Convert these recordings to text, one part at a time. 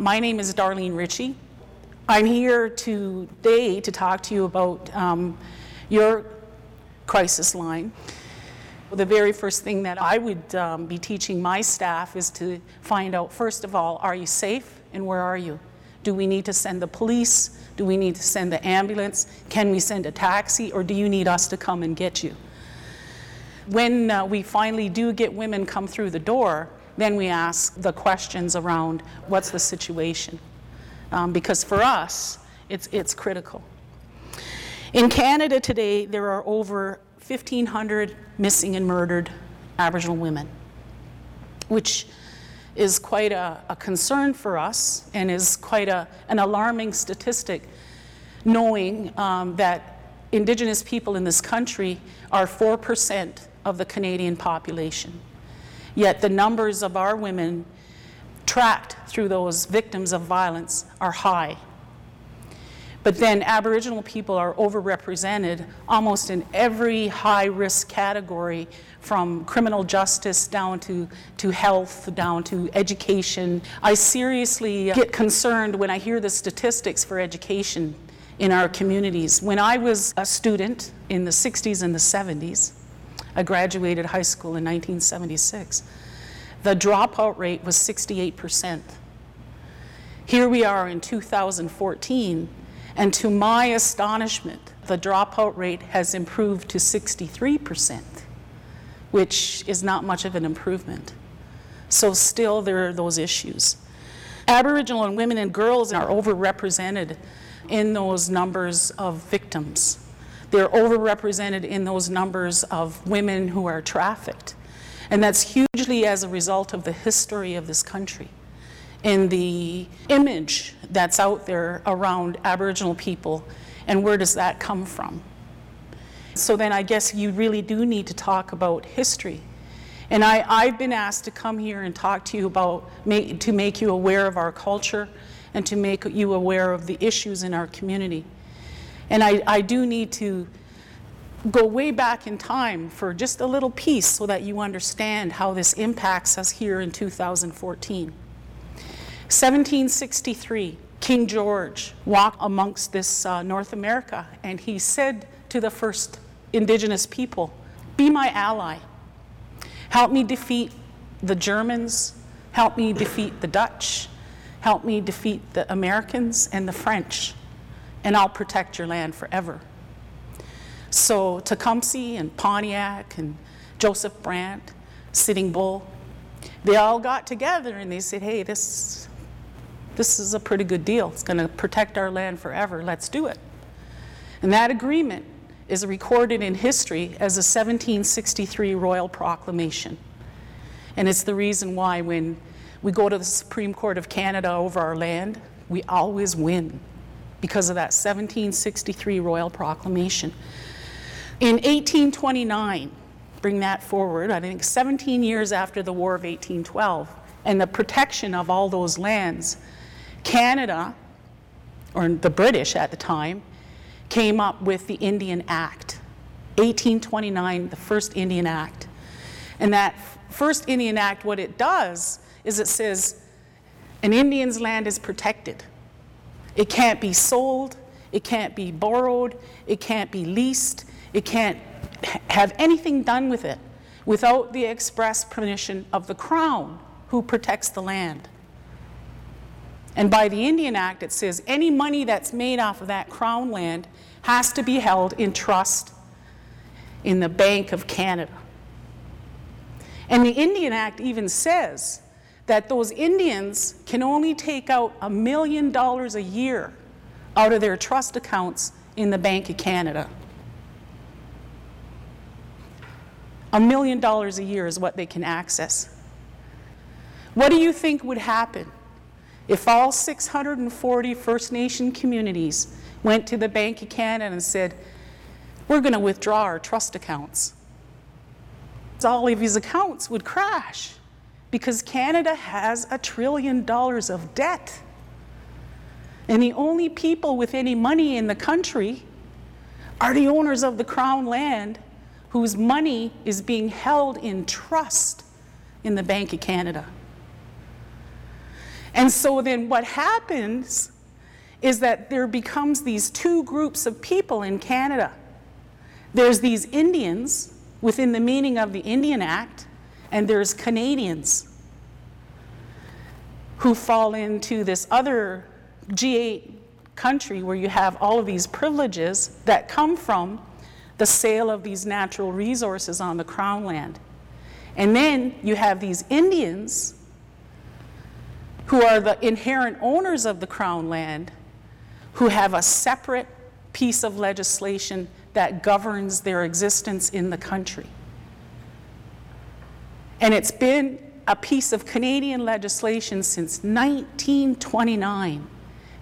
My name is Darlene Ritchie. I'm here today to talk to you about um, your crisis line. The very first thing that I would um, be teaching my staff is to find out, first of all, are you safe and where are you? Do we need to send the police? Do we need to send the ambulance? Can we send a taxi or do you need us to come and get you? When uh, we finally do get women come through the door, then we ask the questions around what's the situation. Um, because for us, it's, it's critical. In Canada today, there are over 1,500 missing and murdered Aboriginal women, which is quite a, a concern for us and is quite a, an alarming statistic, knowing um, that Indigenous people in this country are 4% of the Canadian population. Yet the numbers of our women tracked through those victims of violence are high. But then Aboriginal people are overrepresented almost in every high risk category from criminal justice down to, to health, down to education. I seriously get concerned when I hear the statistics for education in our communities. When I was a student in the 60s and the 70s, I graduated high school in 1976. The dropout rate was 68%. Here we are in 2014, and to my astonishment, the dropout rate has improved to 63%, which is not much of an improvement. So, still, there are those issues. Aboriginal and women and girls are overrepresented in those numbers of victims. They're overrepresented in those numbers of women who are trafficked. And that's hugely as a result of the history of this country and the image that's out there around Aboriginal people and where does that come from. So then I guess you really do need to talk about history. And I, I've been asked to come here and talk to you about, to make you aware of our culture and to make you aware of the issues in our community. And I, I do need to go way back in time for just a little piece so that you understand how this impacts us here in 2014. 1763, King George walked amongst this uh, North America and he said to the first indigenous people, Be my ally. Help me defeat the Germans, help me defeat the Dutch, help me defeat the Americans and the French and I'll protect your land forever. So Tecumseh and Pontiac and Joseph Brant, Sitting Bull, they all got together and they said, hey, this, this is a pretty good deal. It's going to protect our land forever. Let's do it. And that agreement is recorded in history as a 1763 Royal Proclamation. And it's the reason why when we go to the Supreme Court of Canada over our land, we always win because of that 1763 Royal Proclamation. In 1829, bring that forward, I think 17 years after the War of 1812, and the protection of all those lands, Canada, or the British at the time, came up with the Indian Act. 1829, the first Indian Act. And that first Indian Act, what it does is it says an Indian's land is protected. It can't be sold, it can't be borrowed, it can't be leased, it can't have anything done with it without the express permission of the Crown, who protects the land. And by the Indian Act, it says any money that's made off of that Crown land has to be held in trust in the Bank of Canada. And the Indian Act even says that those Indians can only take out a million dollars a year out of their trust accounts in the Bank of Canada. A million dollars a year is what they can access. What do you think would happen if all 640 First Nation communities went to the Bank of Canada and said, We're going to withdraw our trust accounts? All of these accounts would crash because Canada has a trillion dollars of debt. And the only people with any money in the country are the owners of the Crown land whose money is being held in trust in the Bank of Canada. And so then what happens is that there becomes these two groups of people in Canada. There's these Indians within the meaning of the Indian Act, and there's Canadians who fall into this other G8 country where you have all of these privileges that come from the sale of these natural resources on the crown land. And then you have these Indians who are the inherent owners of the crown land who have a separate piece of legislation that governs their existence in the country. And it's been a piece of Canadian legislation since 1929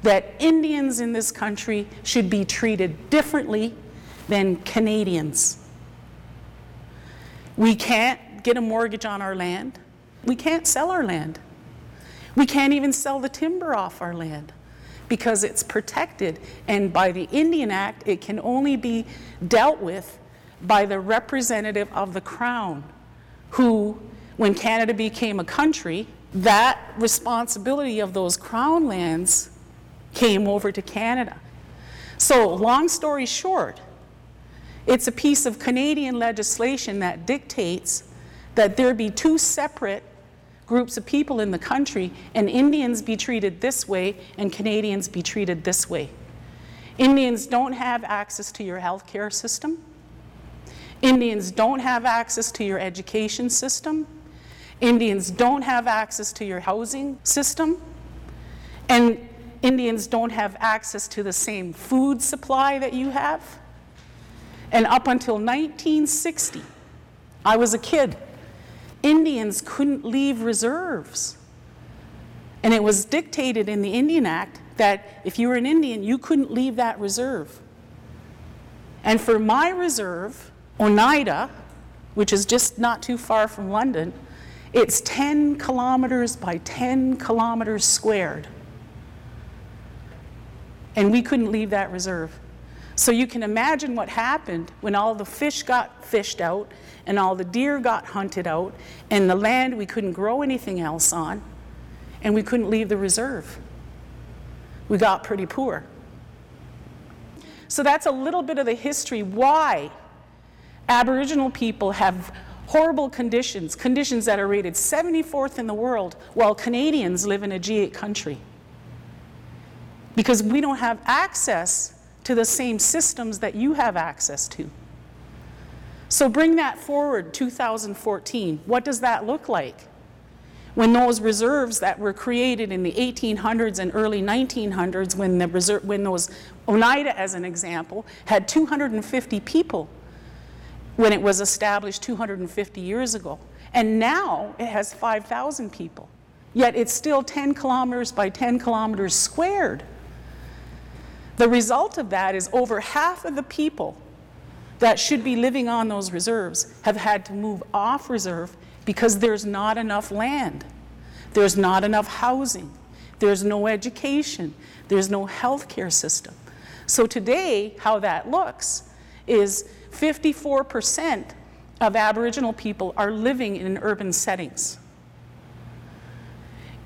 that Indians in this country should be treated differently than Canadians. We can't get a mortgage on our land. We can't sell our land. We can't even sell the timber off our land because it's protected. And by the Indian Act, it can only be dealt with by the representative of the Crown, who, when Canada became a country, that responsibility of those Crown lands came over to Canada. So, long story short, it's a piece of Canadian legislation that dictates that there be two separate groups of people in the country and Indians be treated this way and Canadians be treated this way. Indians don't have access to your health care system. Indians don't have access to your education system. Indians don't have access to your housing system. And Indians don't have access to the same food supply that you have. And up until 1960, I was a kid, Indians couldn't leave reserves. And it was dictated in the Indian Act that if you were an Indian, you couldn't leave that reserve. And for my reserve, Oneida, which is just not too far from London, it's 10 kilometers by 10 kilometers squared and we couldn't leave that reserve. So you can imagine what happened when all the fish got fished out and all the deer got hunted out and the land we couldn't grow anything else on and we couldn't leave the reserve. We got pretty poor. So that's a little bit of the history why Aboriginal people have horrible conditions, conditions that are rated 74th in the world, while Canadians live in a G8 country because we don't have access to the same systems that you have access to. So bring that forward 2014. What does that look like? When those reserves that were created in the 1800s and early 1900s, when, the reserve, when those, Oneida as an example, had 250 people when it was established 250 years ago. And now it has 5,000 people. Yet it's still 10 kilometers by 10 kilometers squared. The result of that is over half of the people that should be living on those reserves have had to move off reserve because there's not enough land. There's not enough housing. There's no education. There's no health care system. So today, how that looks is 54% of Aboriginal people are living in urban settings.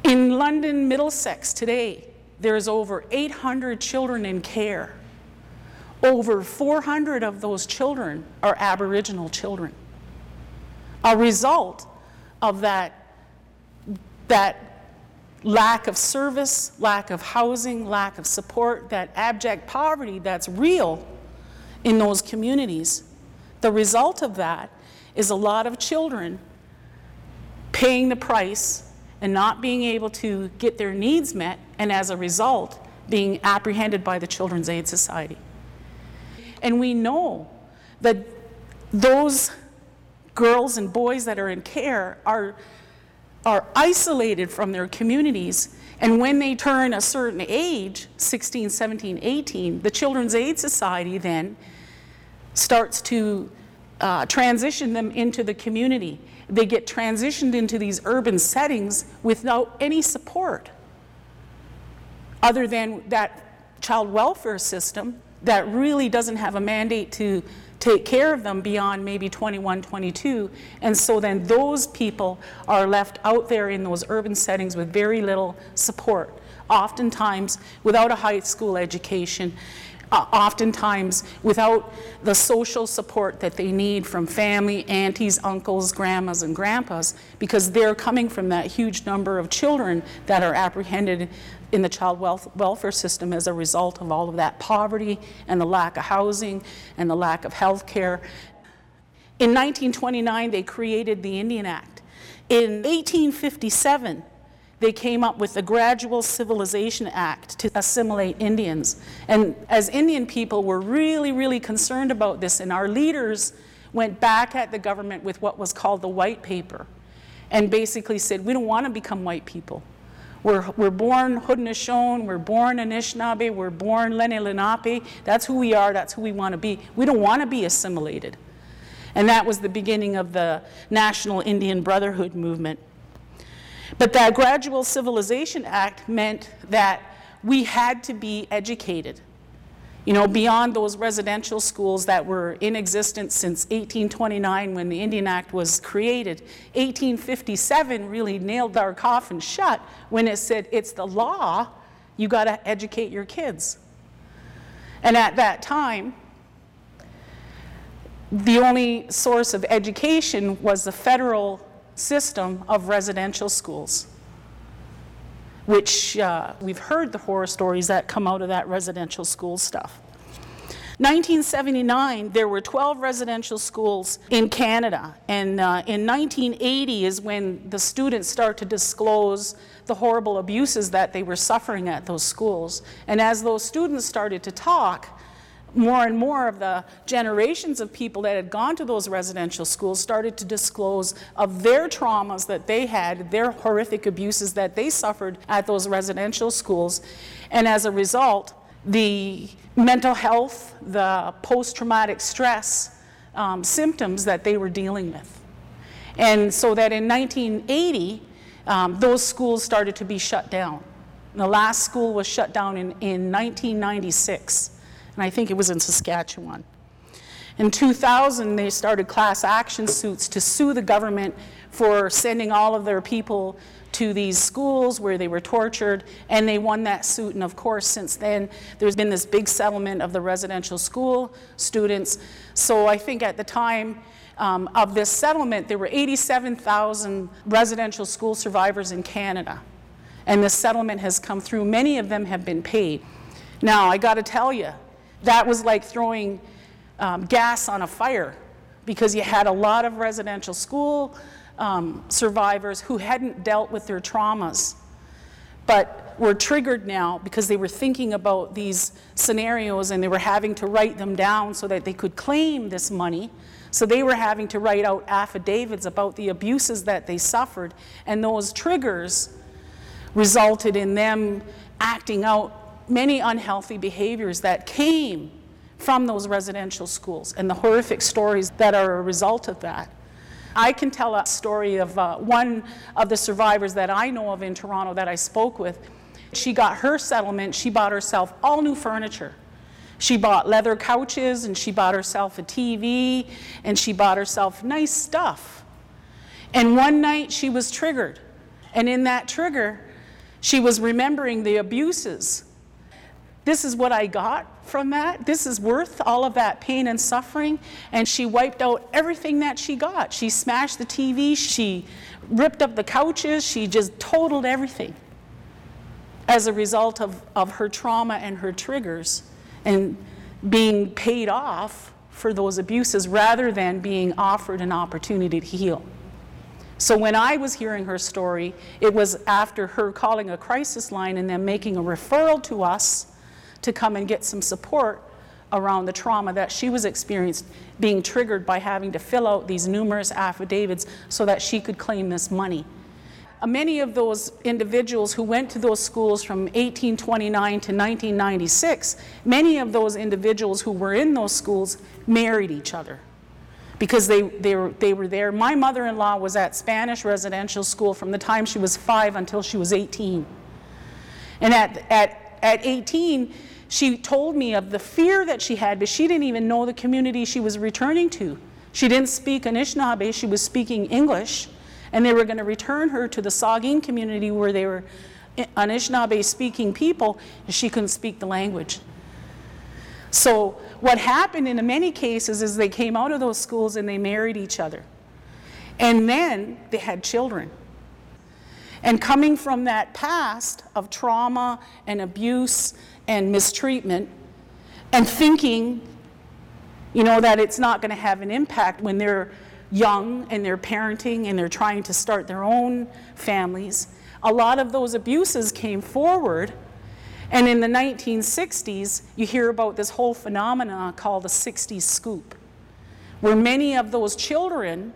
In London, Middlesex today, there's over 800 children in care. Over 400 of those children are Aboriginal children. A result of that, that lack of service, lack of housing, lack of support, that abject poverty that's real in those communities. The result of that is a lot of children paying the price and not being able to get their needs met, and as a result, being apprehended by the Children's Aid Society. And we know that those girls and boys that are in care are, are isolated from their communities. And when they turn a certain age, 16, 17, 18, the Children's Aid Society then starts to uh, transition them into the community. They get transitioned into these urban settings without any support other than that child welfare system that really doesn't have a mandate to take care of them beyond maybe 21, 22. And so then those people are left out there in those urban settings with very little support, oftentimes without a high school education uh, oftentimes without the social support that they need from family, aunties, uncles, grandmas, and grandpas, because they're coming from that huge number of children that are apprehended in the child wealth, welfare system as a result of all of that poverty and the lack of housing and the lack of health care. In 1929, they created the Indian Act. In 1857, they came up with the Gradual Civilization Act to assimilate Indians. And as Indian people, were really, really concerned about this, and our leaders went back at the government with what was called the White Paper and basically said, We don't want to become white people. We're, we're born Haudenosaunee, we're born Anishinaabe, we're born Lenni Lenape. That's who we are, that's who we want to be. We don't want to be assimilated. And that was the beginning of the National Indian Brotherhood movement. But that Gradual Civilization Act meant that we had to be educated. You know, beyond those residential schools that were in existence since 1829 when the Indian Act was created, 1857 really nailed our coffin shut when it said it's the law, you got to educate your kids. And at that time, the only source of education was the federal system of residential schools, which uh, we've heard the horror stories that come out of that residential school stuff. 1979, there were 12 residential schools in Canada, and uh, in 1980 is when the students start to disclose the horrible abuses that they were suffering at those schools. And as those students started to talk, more and more of the generations of people that had gone to those residential schools started to disclose of their traumas that they had, their horrific abuses that they suffered at those residential schools. And as a result, the mental health, the post traumatic stress um, symptoms that they were dealing with. And so that in 1980, um, those schools started to be shut down. The last school was shut down in, in 1996 and I think it was in Saskatchewan. In 2000, they started class action suits to sue the government for sending all of their people to these schools where they were tortured, and they won that suit. And of course, since then, there's been this big settlement of the residential school students. So I think at the time um, of this settlement, there were 87,000 residential school survivors in Canada. And this settlement has come through. Many of them have been paid. Now, I got to tell you, that was like throwing um, gas on a fire because you had a lot of residential school um, survivors who hadn't dealt with their traumas but were triggered now because they were thinking about these scenarios and they were having to write them down so that they could claim this money. So they were having to write out affidavits about the abuses that they suffered, and those triggers resulted in them acting out many unhealthy behaviors that came from those residential schools and the horrific stories that are a result of that. I can tell a story of uh, one of the survivors that I know of in Toronto that I spoke with. She got her settlement, she bought herself all new furniture. She bought leather couches and she bought herself a TV and she bought herself nice stuff. And one night she was triggered. And in that trigger, she was remembering the abuses this is what I got from that. This is worth all of that pain and suffering. And she wiped out everything that she got. She smashed the TV, she ripped up the couches, she just totaled everything as a result of, of her trauma and her triggers and being paid off for those abuses rather than being offered an opportunity to heal. So when I was hearing her story, it was after her calling a crisis line and then making a referral to us to come and get some support around the trauma that she was experiencing being triggered by having to fill out these numerous affidavits so that she could claim this money. Uh, many of those individuals who went to those schools from 1829 to 1996, many of those individuals who were in those schools married each other because they, they, were, they were there. My mother in law was at Spanish residential school from the time she was five until she was 18. And at, at, at 18, she told me of the fear that she had, but she didn't even know the community she was returning to. She didn't speak Anishinaabe, she was speaking English, and they were going to return her to the Saugeen community where they were Anishinaabe speaking people, and she couldn't speak the language. So, what happened in many cases is they came out of those schools and they married each other. And then they had children. And coming from that past of trauma and abuse and mistreatment, and thinking, you know, that it's not going to have an impact when they're young and they're parenting and they're trying to start their own families, a lot of those abuses came forward. And in the 1960s, you hear about this whole phenomenon called the 60s scoop, where many of those children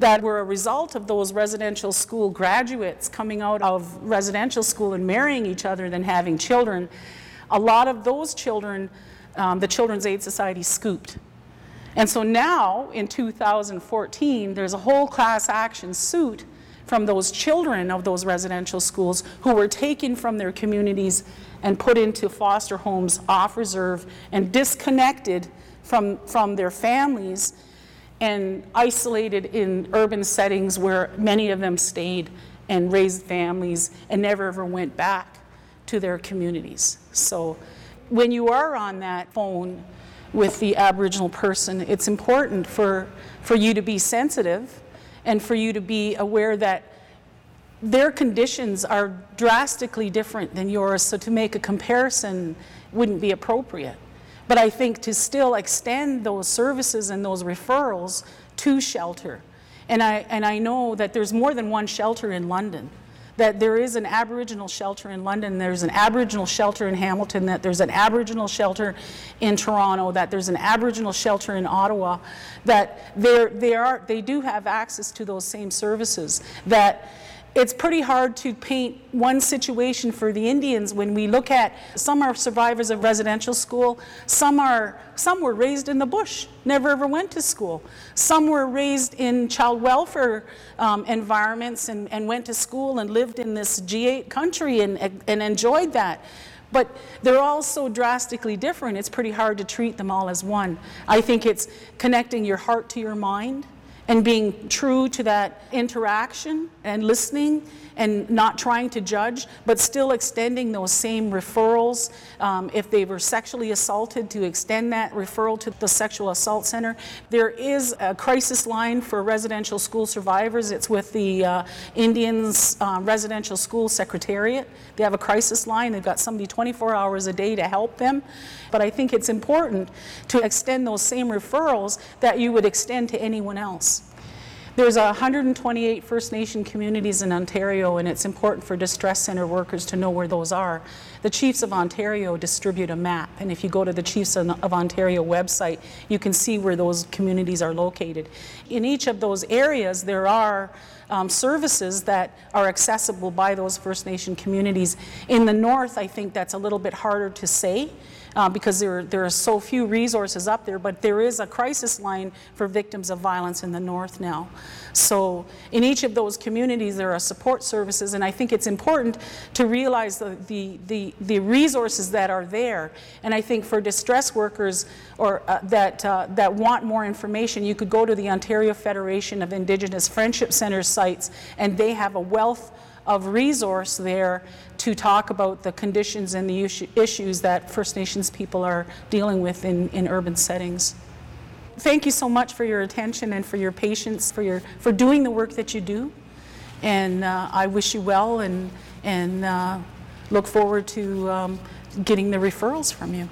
that were a result of those residential school graduates coming out of residential school and marrying each other than having children, a lot of those children, um, the Children's Aid Society scooped. And so now, in 2014, there's a whole class action suit from those children of those residential schools who were taken from their communities and put into foster homes off reserve and disconnected from, from their families and isolated in urban settings where many of them stayed and raised families and never ever went back to their communities. So when you are on that phone with the Aboriginal person, it's important for, for you to be sensitive and for you to be aware that their conditions are drastically different than yours, so to make a comparison wouldn't be appropriate. But I think to still extend those services and those referrals to shelter. And I, and I know that there's more than one shelter in London. That there is an Aboriginal shelter in London, there's an Aboriginal shelter in Hamilton, that there's an Aboriginal shelter in Toronto, that there's an Aboriginal shelter in Ottawa, that they are, they do have access to those same services. That it's pretty hard to paint one situation for the Indians when we look at some are survivors of residential school, some are some were raised in the bush, never ever went to school. Some were raised in child welfare um, environments and, and went to school and lived in this G8 country and, and enjoyed that. But they're all so drastically different, it's pretty hard to treat them all as one. I think it's connecting your heart to your mind and being true to that interaction and listening and not trying to judge, but still extending those same referrals. Um, if they were sexually assaulted, to extend that referral to the sexual assault center. There is a crisis line for residential school survivors. It's with the uh, Indians uh, Residential School Secretariat. They have a crisis line. They've got somebody 24 hours a day to help them. But I think it's important to extend those same referrals that you would extend to anyone else. There's 128 First Nation communities in Ontario, and it's important for distress center workers to know where those are. The Chiefs of Ontario distribute a map, and if you go to the Chiefs of Ontario website, you can see where those communities are located. In each of those areas, there are um, services that are accessible by those First Nation communities. In the north, I think that's a little bit harder to say uh, because there, there are so few resources up there, but there is a crisis line for victims of violence in the north now. So in each of those communities, there are support services, and I think it's important to realize the, the, the, the resources that are there. And I think for distress workers or uh, that, uh, that want more information, you could go to the Ontario Federation of Indigenous Friendship Center sites, and they have a wealth of resource there to talk about the conditions and the issues that First Nations people are dealing with in, in urban settings. Thank you so much for your attention and for your patience, for, your, for doing the work that you do. And uh, I wish you well and, and uh, look forward to um, getting the referrals from you.